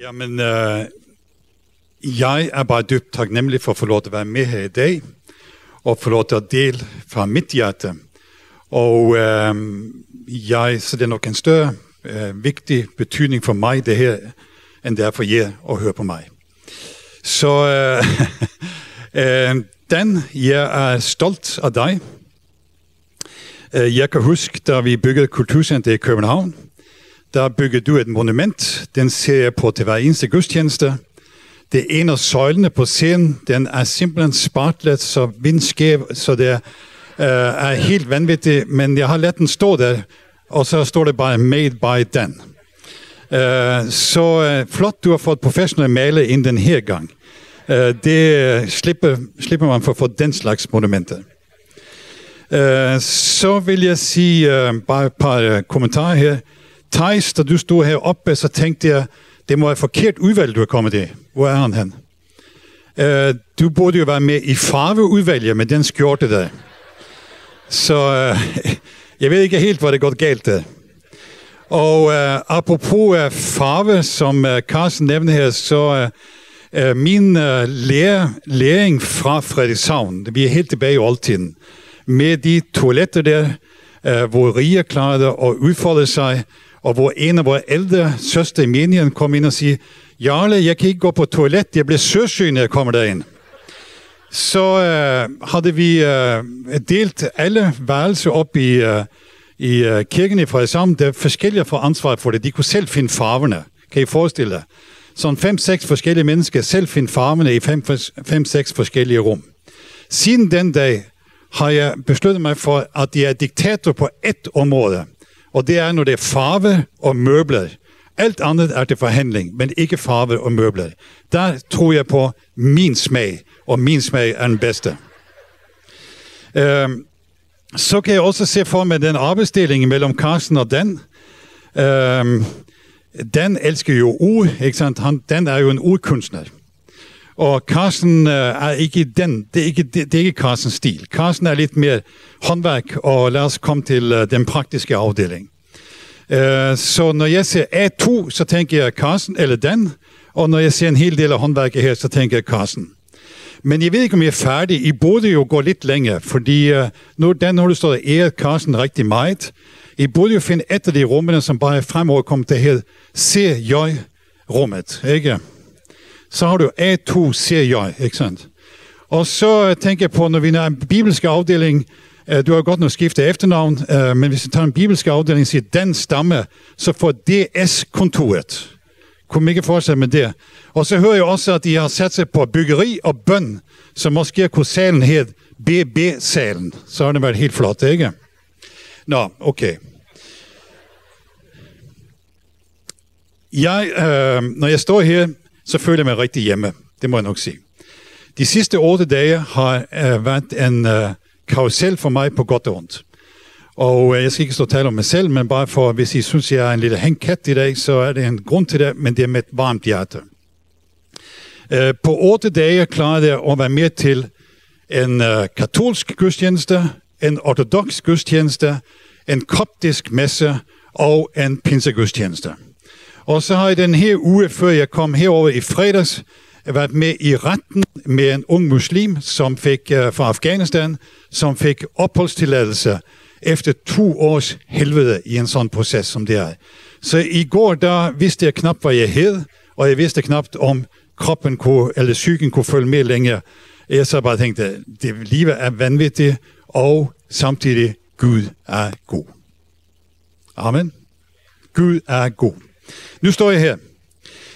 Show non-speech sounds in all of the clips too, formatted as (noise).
Jamen, øh, jeg er bare dybt taknemmelig for at få lov til at være med her i dag, og få lov til at dele fra mit hjerte. Og øh, jeg, så det er nok en større øh, vigtig betydning for mig, det her, end det er for jer at høre på mig. Så øh, (laughs) øh, Dan, jeg er stolt af dig. Øh, jeg kan huske, da vi byggede Kulturcenter i København, der byggede du et monument. Den ser jeg på til hver eneste gudstjeneste. Det er en af søjlene på scenen. Den er simpelthen spartlet, så vindskæv, så det er, øh, er helt vanvittigt. Men jeg har let den stå der, og så står det bare Made by Dan. Uh, så uh, flot, du har fået professionelle maler ind den her gang. Uh, det uh, slipper, slipper man for at få den slags monumenter. Uh, så vil jeg sige uh, bare et par uh, kommentarer her. Thijs, da du stod heroppe, så tænkte jeg, det må være forkert udvalg, du er kommet i. Hvor er han hen? Uh, du burde jo være med i farveudvalget med den skjorte der. Så uh, jeg ved ikke helt, hvor det går galt der. Og uh, apropos uh, farve, som uh, Carsten nævnte her, så uh, uh, min uh, lære, læring fra Frederikshavn, vi er helt tilbage i oldtiden, med de toiletter der, uh, hvor riger klarede at udfolde sig, og hvor en af vores ældre søster i menigheden kom ind og sige, Jarle, jeg kan ikke gå på toilet, jeg bliver søsyg, når jeg kommer derind. Så øh, havde vi øh, delt alle værelser op i, øh, i øh, kirken i Frederikshavn, der forskellige for ansvar for det. De kunne selv finde farverne. Kan I forestille jer? Sådan fem-seks forskellige mennesker selv finde farverne i fem-seks forskellige rum. Siden den dag har jeg besluttet mig for, at jeg er diktator på et område. Og det er, når det er farve og møbler. Alt andet er til forhandling, men ikke farve og møbler. Der tror jeg på min smag, og min smag er den bedste. Øhm, så kan jeg også se for mig den arbejdsdeling mellem Carsten og Dan. Øhm, Dan elsker jo ord, ikke sant? Han, Dan er jo en ordkunstner. Og Carsten øh, er ikke den, det er ikke, det, det er ikke Carstens stil. Carsten er lidt mere håndværk, og lad os komme til øh, den praktiske afdeling. Øh, så når jeg ser A2, så tænker jeg Carsten eller Dan, og når jeg ser en hel del af håndværket her, så tænker jeg Carsten. Men jeg ved ikke, om jeg er færdig. I burde jo gå lidt længere, fordi uh, nu, den har du stået æret Carsten rigtig meget. I burde jo finde et af de rummene, som bare fremover kommer til her CJ-rummet, ikke? Så har du A2 CJ, ikke sandt? Og så øh, tænker jeg på, når vi er en bibelsk afdeling, øh, du har godt nok skiftet efternavn, øh, men hvis vi tager en bibelsk afdeling og siger, den stamme, så får DS-kontoret. Kunne ikke fortsætte med det. Og så hører jeg også, at de har sat sig på byggeri og bøn, så måske kunne salen hedde BB-salen. Så har det været helt flot, ikke? Nå, okay. Jeg, øh, når jeg står her, så føler jeg mig rigtig hjemme. Det må jeg nok sige. De sidste otte dage har øh, været en øh, karusel for mig på godt og ondt. Og øh, jeg skal ikke stå og tale om mig selv, men bare for, hvis I synes, jeg er en lille hængkat i dag, så er det en grund til det, men det er med et varmt hjerte. Øh, på otte dage klarede jeg at være med til en øh, katolsk gudstjeneste, en ortodox gudstjeneste, en koptisk messe og en pinsegudstjeneste. Og så har jeg den her uge, før jeg kom herover i fredags, været med i retten med en ung muslim, som fik uh, fra Afghanistan, som fik opholdstilladelse efter to års helvede i en sådan proces, som det er. Så i går, der vidste jeg knap, hvad jeg hed, og jeg vidste knap, om kroppen kunne, eller psyken kunne følge med længere. Jeg så bare tænkte, det livet er vanvittigt, og samtidig, Gud er god. Amen. Gud er god. Nu står jeg her.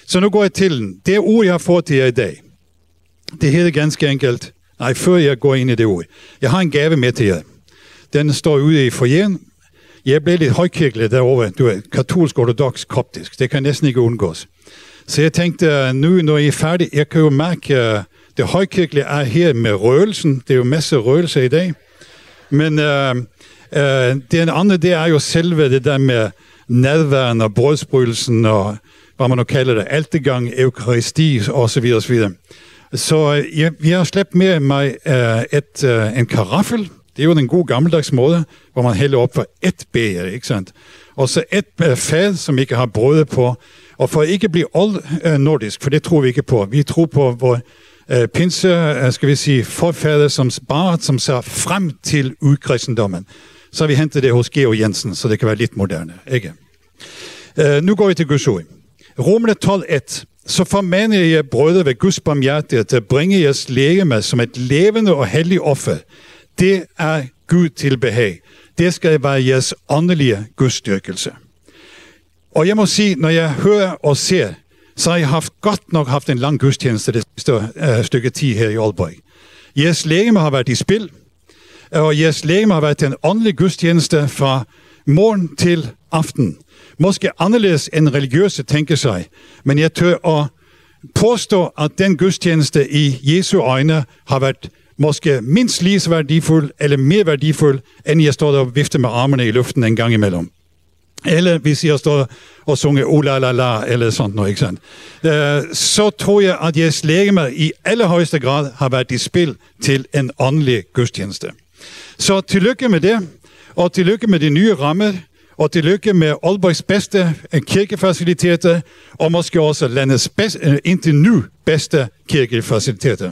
Så nu går jeg til den. Det ord, jeg har fået til jer i dag, det hedder ganske enkelt, nej, før jeg går ind i det ord. Jeg har en gave med til jer. Den står ude i forjen. Jeg blev lidt højkirkelig derovre. Du er katolsk, ortodox, koptisk. Det kan næsten ikke undgås. Så jeg tænkte, øh, nu når I er færdige, jeg kan jo mærke, at det højkirkelige er her med røgelsen. Det er jo masser af røgelser i dag. Men uh, uh, det andet, det er jo selve det der med nadværen og brødsbrydelsen og hvad man nu kalder det, altegang, eukaristi og så videre, så øh, jeg, jeg, vi har slæbt med mig uh, et, uh, en karaffel, det er jo den gode gammeldags måde, hvor man hælder op for et bæger, ikke sandt? Og så et uh, fad, som ikke har brød på, Og for ikke blive old-nordisk, for det tror vi ikke på. Vi tror på vores uh, pinse, uh, skal vi sige, forfader som bare som ser frem til udkristendommen. Så har vi hentet det hos Geo Jensen, så det kan være lidt moderne. Ikke? Uh, nu går vi til Guds ord. Romerne 12.1 så formaner jeg brødre ved Guds barmhjertighed til at bringe jeres legeme som et levende og helligt offer. Det er Gud til behag. Det skal være jeres åndelige gudstyrkelse. Og jeg må sige, når jeg hører og ser, så har jeg haft godt nok haft en lang gudstjeneste det sidste uh, stykke tid her i Aalborg. Jeres legeme har været i spil, og jeres lægeme har været en åndelig gudstjeneste fra morgen til aften. Måske anderledes end religiøse tænker sig, men jeg tør at påstå, at den gudstjeneste i Jesu øjne har været måske mindst lige så værdifuld, eller mere værdifuld, end jeg står der og vifter med armene i luften en gang imellem. Eller hvis jeg står og sunger oh la la la, eller sådan noget, ikke sandt? Uh, så tror jeg, at jeres lægeme i allerhøjeste grad har været i spil til en åndelig gudstjeneste. Så tillykke med det, og tillykke med de nye rammer, og tillykke med Aalborgs bedste eh, kirkefaciliteter, og måske også landets bedste, eh, indtil nu bedste kirkefaciliteter.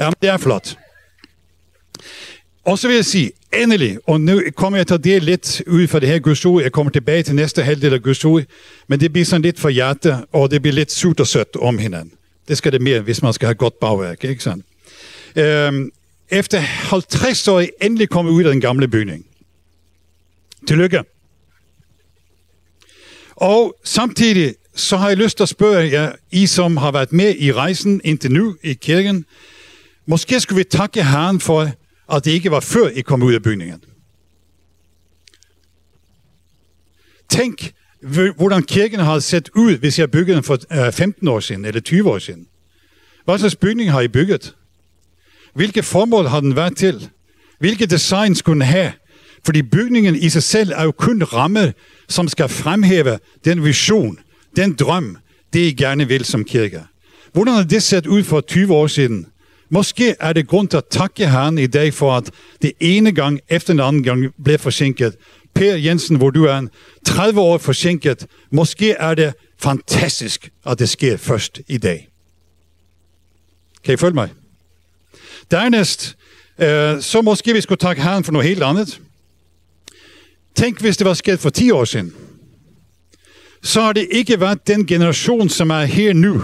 Jamen, det er flot. Og så vil jeg sige, endelig, og nu kommer jeg til at dele lidt ud fra det her Guds ord. Jeg kommer tilbage til næste halvdel af Guds ord, men det bliver sådan lidt for hjerte, og det bliver lidt surt og sødt om hinanden. Det skal det mere, hvis man skal have godt bagværk, ikke sandt? Øhm, efter 50 år endelig kommet ud af den gamle bygning. Tillykke. Og samtidig så har jeg lyst til at spørge jer, I som har været med i rejsen indtil nu i kirken, måske skulle vi takke Herren for, at det ikke var før I kom ud af bygningen. Tænk, hvordan kirken har set ud, hvis jeg byggede den for øh, 15 år siden, eller 20 år siden. Hvad slags bygning har I bygget? Hvilke formål har den været til? Hvilke design skulle den have? Fordi bygningen i sig selv er jo kun ramme, som skal fremhæve den vision, den drøm, det I gerne vil som kirke. Hvordan har det set ud for 20 år siden? Måske er det grund til at takke Herren i dag for, at det ene gang efter den anden gang blev forsinket. Per Jensen, hvor du er en 30 år forsinket, måske er det fantastisk, at det sker først i dag. Kan I følge mig? Dernæst, øh, så måske vi skulle takke Herren for noget helt andet. Tænk, hvis det var sket for 10 år siden. Så har det ikke været den generation, som er her nu,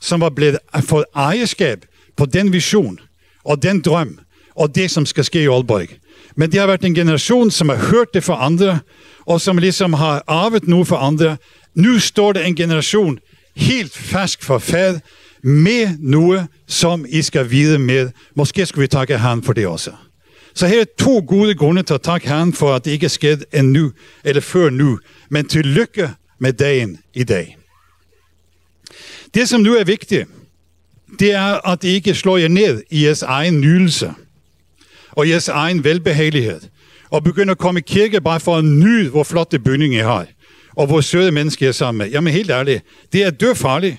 som har blevet fået ejerskab på den vision og den drøm og det, som skal ske i Aalborg. Men det har været en generation, som har hørt det fra andre, og som ligesom har arvet noget fra andre. Nu står det en generation helt fersk for fad med noget, som I skal vide med. Måske skal vi takke Herren for det også. Så her er to gode grunde til at takke Herren for, at det ikke er sket endnu, eller før nu. Men tillykke med dagen i dag. Det, som nu er vigtigt, det er, at I ikke slår jer ned i jeres egen nydelse og jeres egen velbehagelighed, og begynder at komme i kirke bare for at nyde, hvor flotte bygning I har, og hvor søde mennesker I er sammen med. Jamen helt ærligt, det er dødfarligt.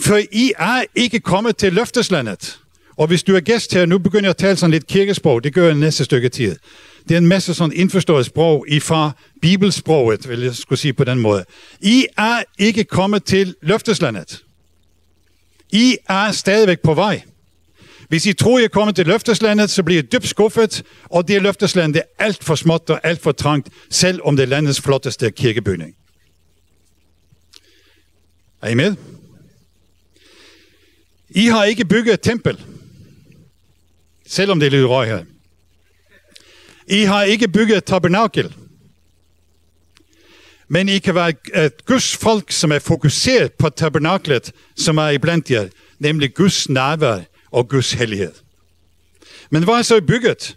For I er ikke kommet til løfteslandet. Og hvis du er gæst her, nu begynder jeg at tale sådan lidt kirkesprog, det gør jeg næste stykke tid. Det er en masse sådan indforstået sprog i fra bibelsproget, vil jeg skulle sige på den måde. I er ikke kommet til løfteslandet. I er stadigvæk på vej. Hvis I tror, I er kommet til løfteslandet, så bliver I dybt skuffet, og det løftesland er alt for småt og alt for trangt, selv om det er landets flotteste kirkebygning. Er I med? I har ikke bygget et tempel, selvom det er lidt røg her. I har ikke bygget et tabernakel, men I kan være et Guds folk, som er fokuseret på tabernaklet, som er iblandt jer, nemlig Guds nærvær og Guds hellighed. Men hvad er så bygget?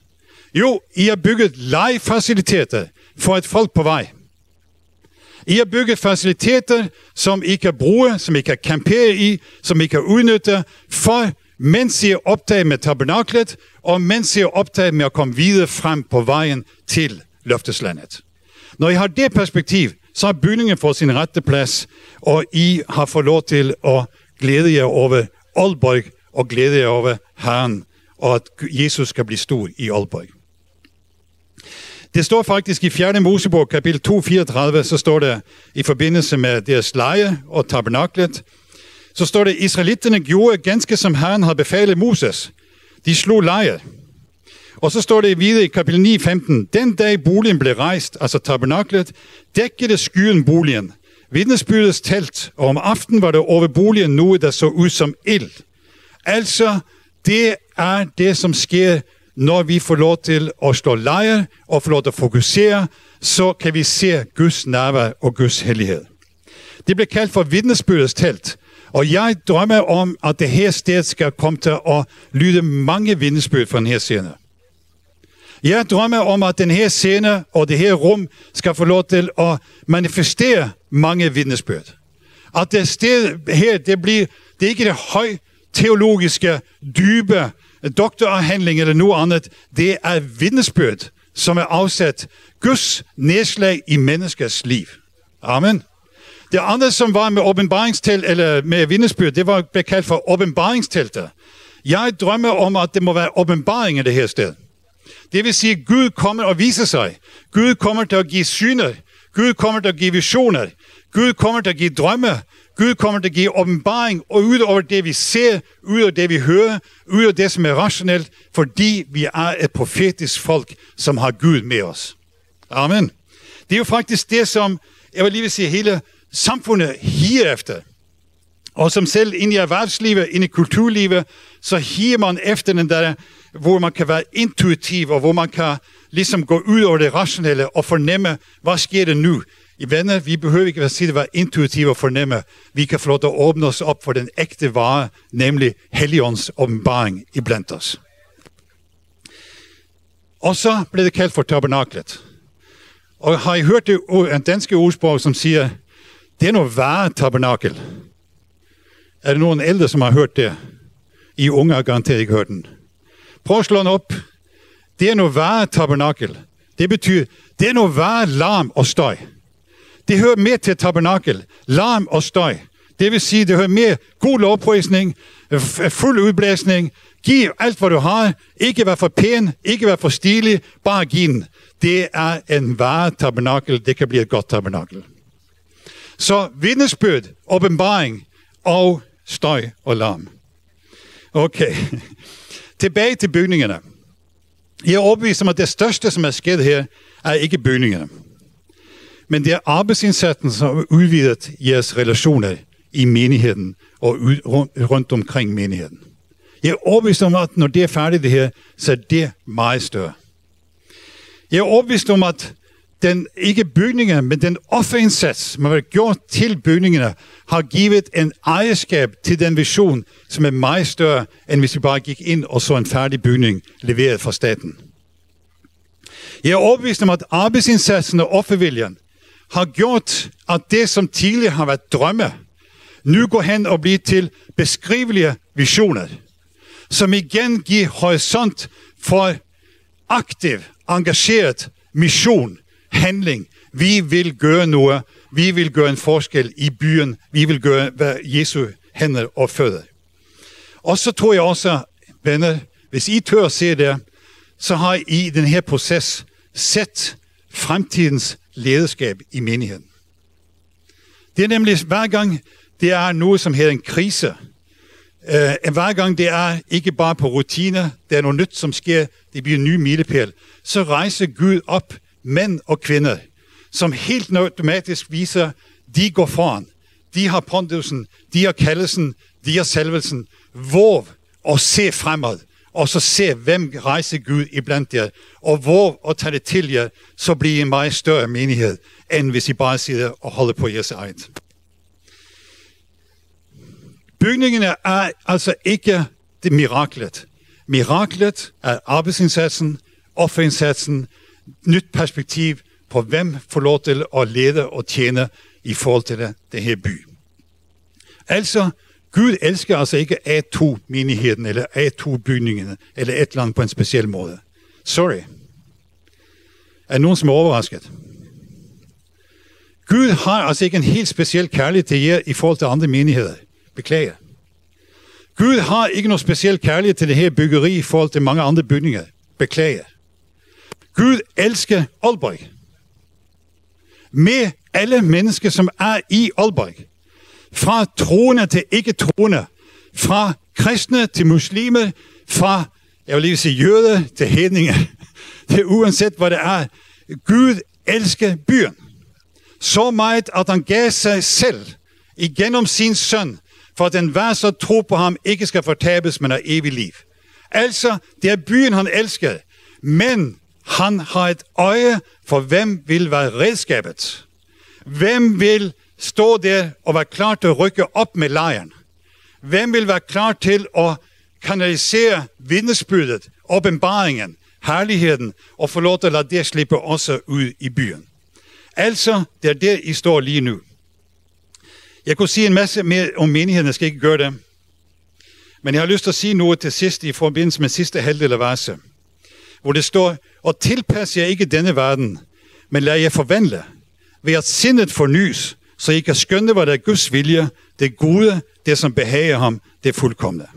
Jo, I har bygget legefaciliteter for et folk på vej. I har bygget faciliteter, som I kan bruge, som I kan campere i, som I kan udnytte, for mens I er optaget med tabernaklet, og mens I er optaget med at komme videre frem på vejen til løfteslandet. Når I har det perspektiv, så har bygningen fået sin rette plads, og I har fået lov til at glæde jer over Aalborg, og glæde jer over Herren, og at Jesus skal blive stor i Aalborg. Det står faktisk i 4. Mosebog, kapitel 234, så står det i forbindelse med deres leje og tabernaklet, så står det, Israelitterne gjorde ganske som Herren havde befalet Moses. De slog leje. Og så står det videre i kapitel 9, 15. Den dag boligen blev rejst, altså tabernaklet, dækkede skyen boligen. Vidnesbyrdets telt, og om aftenen var det over boligen noget, der så ud som ild. Altså, det er det, som sker, når vi får lov til at slå lejr og får lov til at fokusere, så kan vi se Guds nærvær og Guds hellighed. Det bliver kaldt for vidnesbyrdets telt. Og jeg drømmer om, at det her sted skal komme til at lyde mange vidnesbyrd fra den her scene. Jeg drømmer om, at den her scene og det her rum skal få lov til at manifestere mange vidnesbyrd. At det sted her, det, bliver, det er ikke det høj teologiske, dybe doktorafhandling eller nu andet. Det er vidnesbyrd, som er afsat Guds nedslag i menneskers liv. Amen. Det andre, som var med åbenbaringstelt, eller med vidnesbyrd, det var bekaldt for åbenbaringsteltet. Jeg drømmer om, at det må være åbenbaring i det her sted. Det vil sige, at Gud kommer og viser sig. Gud kommer til at give syner. Gud kommer til at give visioner. Gud kommer til at give drømme. Gud kommer til at give åbenbaring, og ud over det, vi ser, ud over det, vi hører, ud over det, som er rationelt, fordi vi er et profetisk folk, som har Gud med os. Amen. Det er jo faktisk det, som, jeg vil lige vil sige, hele samfundet higer efter. Og som selv ind i erhvervslivet, ind i kulturlivet, så higer man efter den der, hvor man kan være intuitiv, og hvor man kan ligesom gå ud over det rationelle og fornemme, hvad sker der nu? I venner, vi behøver ikke at sige, at være intuitive og fornemme. Vi kan få lov til at åbne os op for den ægte vare, nemlig Helligåndens åbenbaring i blandt os. Og så blev det kaldt for tabernaklet. Og har I hørt det en danske ordsprog, som siger, det er noget værre tabernakel. Er der nogen ældre, som har hørt det? I unge har garanteret ikke hørt den. Prøv at slå den op. Det er noget værre tabernakel. Det betyder, det er noget værre larm og støj. Det hører mere til tabernakel. Larm og støj. Det vil sige, det hører mere god lovprisning, fuld udblæsning. Giv alt, hvad du har. Ikke være for pæn, ikke være for stilig, bare giv den. Det er en vare tabernakel. Det kan blive et godt tabernakel. Så vidnesbyrd, åbenbaring og støj og larm. Okay. (laughs) Tilbage til bygningerne. Jeg er overbevist om, at det største, som er sket her, er ikke bygningerne. Men det er arbejdsindsatsen, som har udvidet jeres relationer i menigheden og rundt omkring menigheden. Jeg er overbevist om, at når det er færdigt det her, så er det meget større. Jeg er overbevist om, at den, ikke bygningerne, men den offerindsats, man har gjort til bygningerne, har givet en ejerskab til den vision, som er meget større, end hvis vi bare gik ind og så en færdig bygning leveret fra staten. Jeg er overbevist om, at arbejdsindsatsen og offerviljen har gjort, at det, som tidligere har været drømme, nu går hen og bliver til beskrivelige visioner, som igen giver horisont for aktiv, engageret mission, handling. Vi vil gøre noget. Vi vil gøre en forskel i byen. Vi vil gøre, hvad Jesu hænder og fødder. Og så tror jeg også, venner, hvis I tør at se det, så har I i den her proces set fremtidens lederskab i menigheden. Det er nemlig hver gang, det er noget, som hedder en krise. Uh, hver gang det er ikke bare på rutiner, det er noget nyt, som sker, det bliver en ny milepæl, så rejser Gud op mænd og kvinder, som helt automatisk viser, de går foran. De har pondusen, de har kaldelsen, de har salvelsen. Våg og se fremad, og så se, hvem rejser Gud iblandt jer, og hvor og tage det til jer, så bliver I en meget større menighed, end hvis I bare sidder og holder på jeres eget. Bygningerne er altså ikke det miraklet. Miraklet er arbejdsindsatsen, offerindsatsen, nyt perspektiv på, hvem får lov til at lede og tjene i forhold til det, det her by. Altså, Gud elsker altså ikke A2-menigheden, eller A2-bygningen, eller et eller andet på en speciel måde. Sorry. Er nogen, som er overrasket? Gud har altså ikke en helt speciel kærlighed til jer i forhold til andre menigheder. Beklager. Gud har ikke noget speciel kærlighed til det her byggeri i forhold til mange andre bygninger. Beklager. Gud elsker Aalborg. Med alle mennesker, som er i Aalborg. Fra troende til ikke troende. Fra kristne til muslimer. Fra, jeg vil lige sige, jøde til hedninge. (laughs) Det er uanset hvad det er. Gud elsker byen. Så meget, at han gav sig selv igennem sin søn, for at den hver så tro på ham ikke skal fortabes, men har evig liv. Altså, det er byen, han elsker, men han har et øje for, hvem vil være redskabet. Hvem vil stå der og være klar til at rykke op med lejren? Hvem vil være klar til at kanalisere vidnesbyrdet, åbenbaringen, herligheden, og få lov til at lade det slippe også ud i byen? Altså, det er der, I står lige nu. Jeg kunne sige en masse mere om menigheden, jeg skal ikke gøre det. Men jeg har lyst til at sige noget til sidst i forbindelse med sidste halvdel af verset, hvor det står, og tilpas jer ikke denne verden, men lad jer forvandle, ved at sindet fornyes, så I kan skønne, hvad der er Guds vilje, det gode, det som behager ham, det fuldkommende.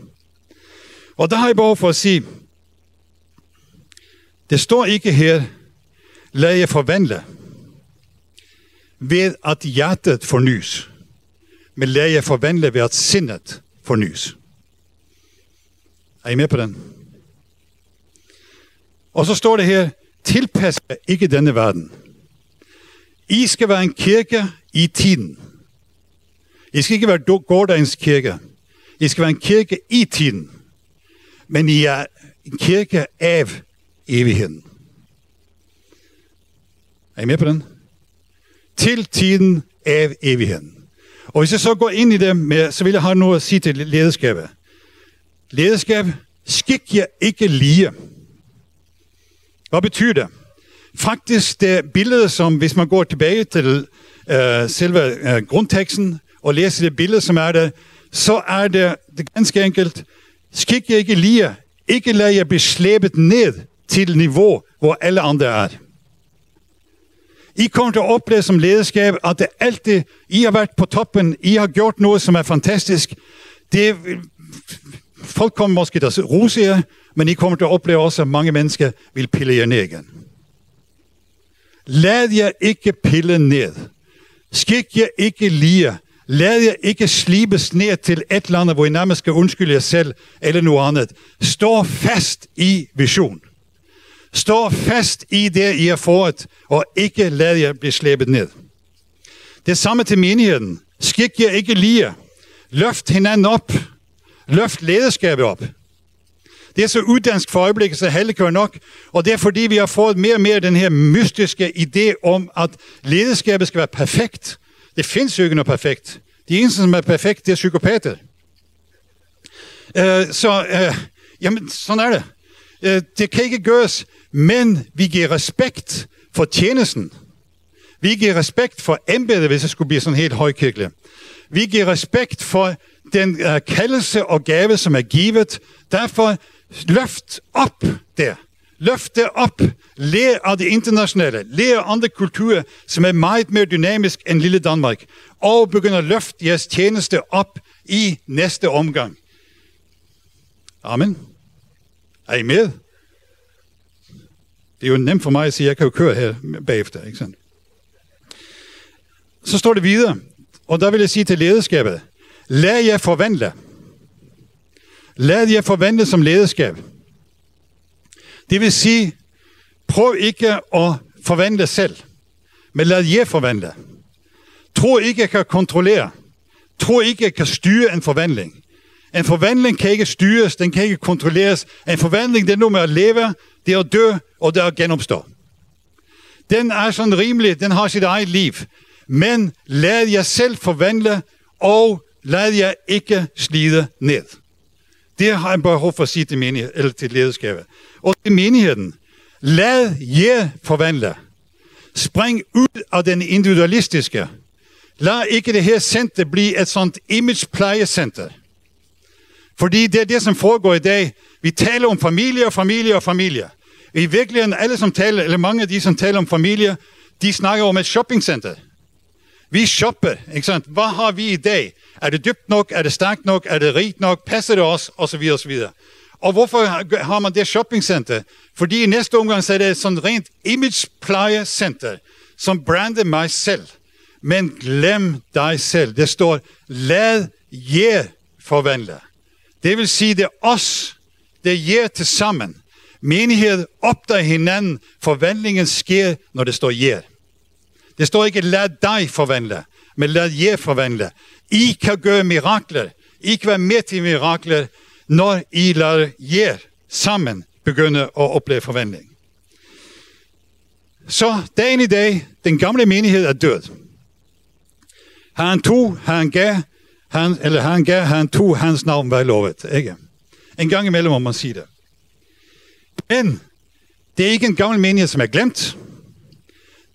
Og der har jeg behov for at sige, det står ikke her, lad jer forvandle, ved at hjertet fornyes, men lad jer forvandle ved at sindet fornyes. Er I med på den? Og så står det her, tilpas ikke denne verden. I skal være en kirke i tiden. I skal ikke være gårdagens kirke. I skal være en kirke i tiden. Men I er en kirke af evigheden. Er I med på den? Til tiden af evigheden. Og hvis jeg så går ind i det, med, så vil jeg have noget at sige til lederskabet. Lederskab, skik jer ikke lige. Hvad betyder det? Faktisk det billede, som hvis man går tilbage til øh, selve øh, grundteksten og læser det billede, som er der, så er det, det ganske enkelt, skik jeg ikke lige, ikke lad jer blive slæbet ned til niveau, hvor alle andre er. I kommer til at opleve som lederskab, at det altid, I har været på toppen, I har gjort noget, som er fantastisk. Det, folk kommer måske til at rose jer, men I kommer til at opleve også, at mange mennesker vil pille jer ned igen. Lad jer ikke pille ned. Skik jer ikke lige. Lad jer ikke slibes ned til et eller andet, hvor I nærmest skal undskylde jer selv eller noget andet. Stå fast i vision. Stå fast i det, I har fået, og ikke lad jer blive slæbet ned. Det samme til menigheden. Skik jer ikke lige. Løft hinanden op. Løft lederskabet op. Det er så uddansk for øjeblikket, så halve kører nok. Og det er fordi, vi har fået mere og mere den her mystiske idé om, at lederskabet skal være perfekt. Det findes jo ikke noget perfekt. De eneste, som er perfekt, det er psykopater. Uh, så, uh, jamen, sådan er det. Uh, det kan ikke gøres, men vi giver respekt for tjenesten. Vi giver respekt for embedet, hvis det skulle blive sådan helt højkirkeligt. Vi giver respekt for den uh, kaldelse og gave, som er givet. Derfor løft op der. Løft det op. Lær af det internationale. Lær andre kulturer, som er meget mere dynamisk end lille Danmark. Og begynd at løfte jeres tjeneste op i næste omgang. Amen. Er I med? Det er jo nemt for mig at sige, at jeg kan jo køre her bagefter. Ikke sandt? Så står det videre, og der vil jeg sige til lederskabet, lad jer forvandle. Lad jer forvandle som lederskab. Det vil sige, prøv ikke at forvandle selv, men lad jer forvandle. Tro ikke, at kan kontrollere. Tro ikke, at kan styre en forvandling. En forvandling kan ikke styres, den kan ikke kontrolleres. En forvandling, det er noget med at leve, det er at dø, og det er at genopstå. Den er sådan rimelig, den har sit eget liv. Men lad jer selv forvandle, og lad jer ikke slide ned. Det har han behov for at sige til, menighed, eller til lederskabet. Og til menigheden. Lad jer forvandle. Spring ud af den individualistiske. Lad ikke det her center blive et sådan image plejecenter. Fordi det er det, som foregår i dag. Vi taler om familie og familie og familie. I virkeligheden, alle som taler, eller mange af de, som taler om familie, de snakker om et shoppingcenter. Vi shopper, ikke sant? Hvad har vi i dag? Er det dybt nok? Er det stærkt nok? Er det rigt nok? Passer det os? Og så videre, og så videre. Og hvorfor har- man det shoppingcenter? Fordi i næste omgang så er det et sådan rent imagepleje-center, som brander mig selv. Men glem dig selv. Det står, lad jer forvandle. Det vil sige, det er os, det er jer til sammen. Menighed opdager hinanden. Forvandlingen sker, når det står jer. Det står ikke, lad dig forvandle, men lad jer forvandle. I kan gøre mirakler. I kan være med til mirakler, når I lader jer sammen begynde at opleve forvandling. Så dagen i dag, den gamle menighed er død. Han tog, han gav, han, eller han gav, han tog, hans navn var lovet. Ikke? En gang imellem må man sige det. Men det er ikke en gammel menighed, som er glemt.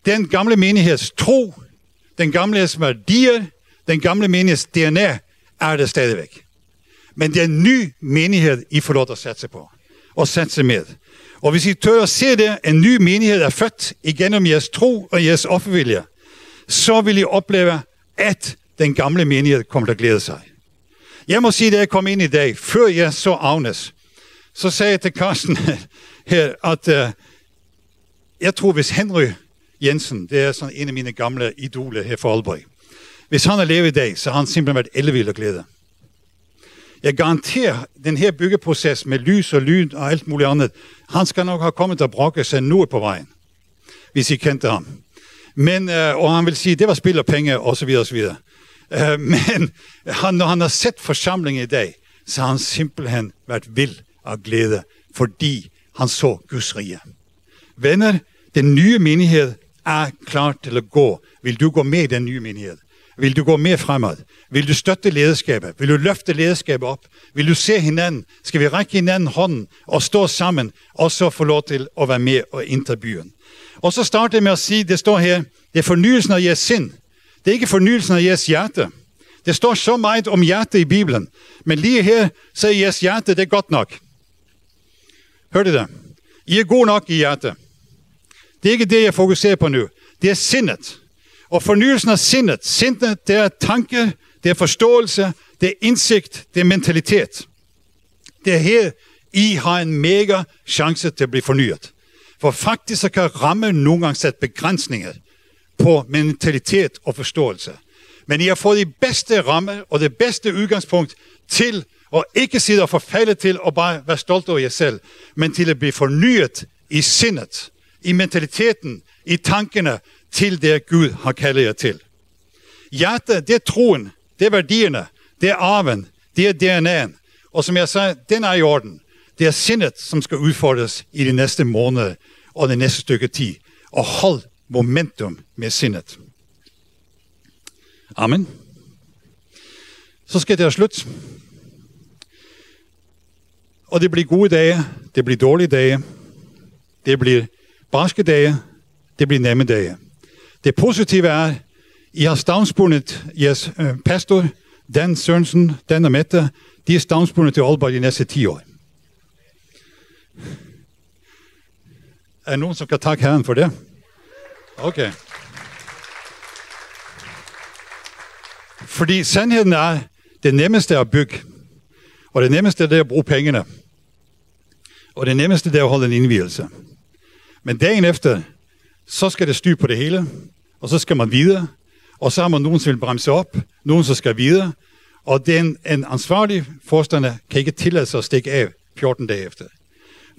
Den gamle menigheds tro, den gamle værdier, den gamle menigheds DNA er det stadigvæk. Men det er en ny menighed, I får lov at satse på. Og satse med. Og hvis I tør at se det, en ny menighed er født igennem jeres tro og jeres offervilje, så vil I opleve, at den gamle menighed kommer til at glæde sig. Jeg må sige, da jeg kom ind i dag, før jeg så Agnes, så sagde jeg til Carsten (laughs) her, at uh, jeg tror, hvis Henry Jensen, det er sådan en af mine gamle idoler her for Aalborg, hvis han har levet i dag, så har han simpelthen været ellevild og glæde. Jeg garanterer, den her byggeproces med lys og lyd og alt muligt andet, han skal nok have kommet og brokket sig nu på vejen, hvis I kendte ham. Men, øh, og han vil sige, det var spil og penge, og så videre, og så videre. Øh, (laughs) men han, når han har set forsamlingen i dag, så har han simpelthen været vild af glæde, fordi han så Guds rige. Venner, den nye menighed er klar til at gå. Vil du gå med i den nye menighed? Vil du gå mere fremad? Vil du støtte lederskabet? Vil du løfte lederskabet op? Vil du se hinanden? Skal vi række hinanden hånden og stå sammen, og så få lov til at være med og indtage byen? Og så starter jeg med at sige, det står her, det er fornyelsen af jeres sind. Det er ikke fornyelsen af jeres hjerte. Det står så meget om hjerte i Bibelen, men lige her, så er jeres hjerte, det er godt nok. Hør det? I er god nok i hjertet. Det er ikke det, jeg fokuserer på nu. Det er sindet. Og fornyelsen af sindet. Sindet, det er tanke, det er forståelse, det er indsigt, det er mentalitet. Det er her, I har en mega chance til at blive fornyet. For faktisk så kan ramme nogle gange sætte begrænsninger på mentalitet og forståelse. Men I har fået de bedste ramme og det bedste udgangspunkt til at ikke sidde og forfalde til at bare være stolt over jer selv, men til at blive fornyet i sindet, i mentaliteten, i tankene til det Gud har kaldet jer til. Hjertet, det er troen, det er værdierne, det er arven, det er DNA'en. Og som jeg sagde, den er i orden. Det er sindet, som skal udfordres i de næste måneder og det næste stykke tid. Og hold momentum med sindet. Amen. Så skal det være slut. Og det bliver gode dage, det bliver dårlige dage, det bliver barske dage, det bliver nemme dage. Det positive er, I har stavnsbundet jeres øh, pastor, Dan Sørensen, Dan og Mette, de er stavnsbundet til Aalborg de næste 10 år. Er der nogen, som kan takke Herren for det? Okay. Fordi sandheden er, det nemmeste er at bygge, og det nemmeste er det at bruge pengene, og det nemmeste er at holde en indvielse. Men dagen efter, så skal det styr på det hele, og så skal man videre, og så har man nogen, som vil bremse op, nogen, som skal videre, og den, en ansvarlig forstander kan ikke tillade sig at stikke af 14 dage efter.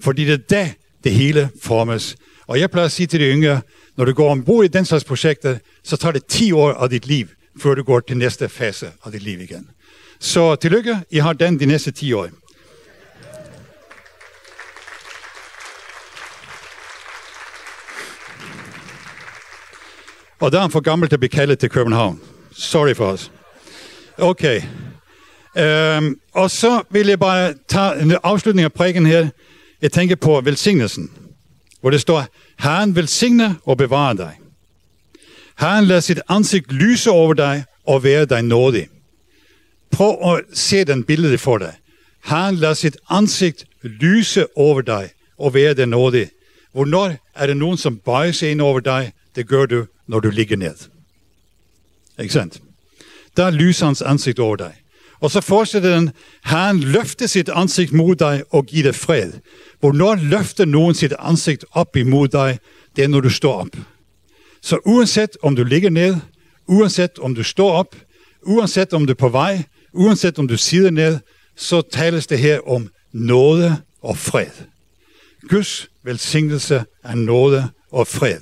Fordi det er da, det hele formes. Og jeg plejer at sige til de yngre, når du går ombord i den slags projekter, så tager det 10 år af dit liv, før du går til næste fase af dit liv igen. Så tillykke, I har den de næste 10 år. Og der er han for gammel til at blive kaldet til København. Sorry for os. Okay. Øhm, og så vil jeg bare tage en afslutning af prædiken her. Jeg tænker på velsignelsen, hvor det står, Herren velsigne og bevare dig. Herren lader sit ansigt lyse over dig og være dig nådig. Prøv at se den billede for dig. Herren lader sit ansigt lyse over dig og være dig nådig. Hvornår er det nogen, som bøjer sig ind over dig? Det gør du, når du ligger ned. Ikke sandt? Der lyser hans ansigt over dig. Og så fortsætter den, Herren løfter sit ansigt mod dig og giver dig fred. Hvornår løfter nogen sit ansigt op imod dig? Det er, når du står op. Så uanset om du ligger ned, uanset om du står op, uanset om du er på vej, uanset om du sidder ned, så tales det her om nåde og fred. Guds velsignelse er nåde og fred.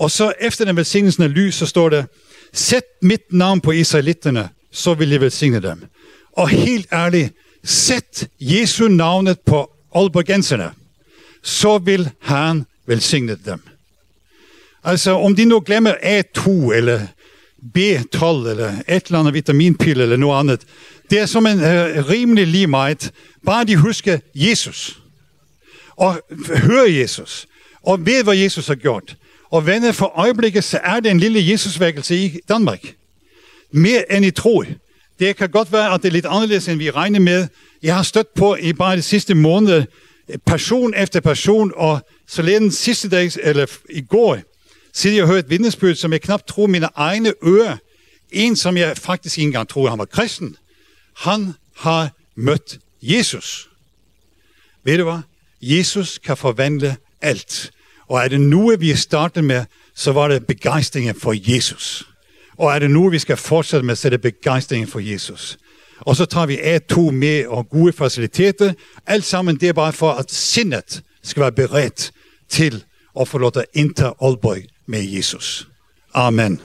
Og så efter den velsignelsen af lys, så står der, sæt mit navn på israelitterne, så vil jeg velsigne dem. Og helt ærligt, sæt Jesu navnet på Aalborgenserne, så vil han velsigne dem. Altså, om de nu glemmer A2 eller B12 eller et eller andet vitaminpille eller noget andet, det er som en uh, rimelig lige meget. Bare de husker Jesus. Og hører Jesus. Og ved, hvad Jesus har gjort. Og venner, for øjeblikket, så er det en lille Jesusvækkelse i Danmark. Mere end I tror. Det kan godt være, at det er lidt anderledes, end vi regner med. Jeg har stødt på i bare de sidste måneder, person efter person, og så den sidste dag, eller i går, siden jeg hørte et vidnesbyrd, som jeg knap tror mine egne ører. En, som jeg faktisk ikke engang troede, han var kristen. Han har mødt Jesus. Ved du hvad? Jesus kan forvandle alt. Og er det nu, vi startede med, så var det begejstringen for Jesus. Og er det nu, vi skal fortsætte med, så er det begejstringen for Jesus. Og så tager vi A2 med og gode faciliteter. Alt sammen, det er bare for, at sindet skal være beredt til at få lov at indtage Aalborg med Jesus. Amen.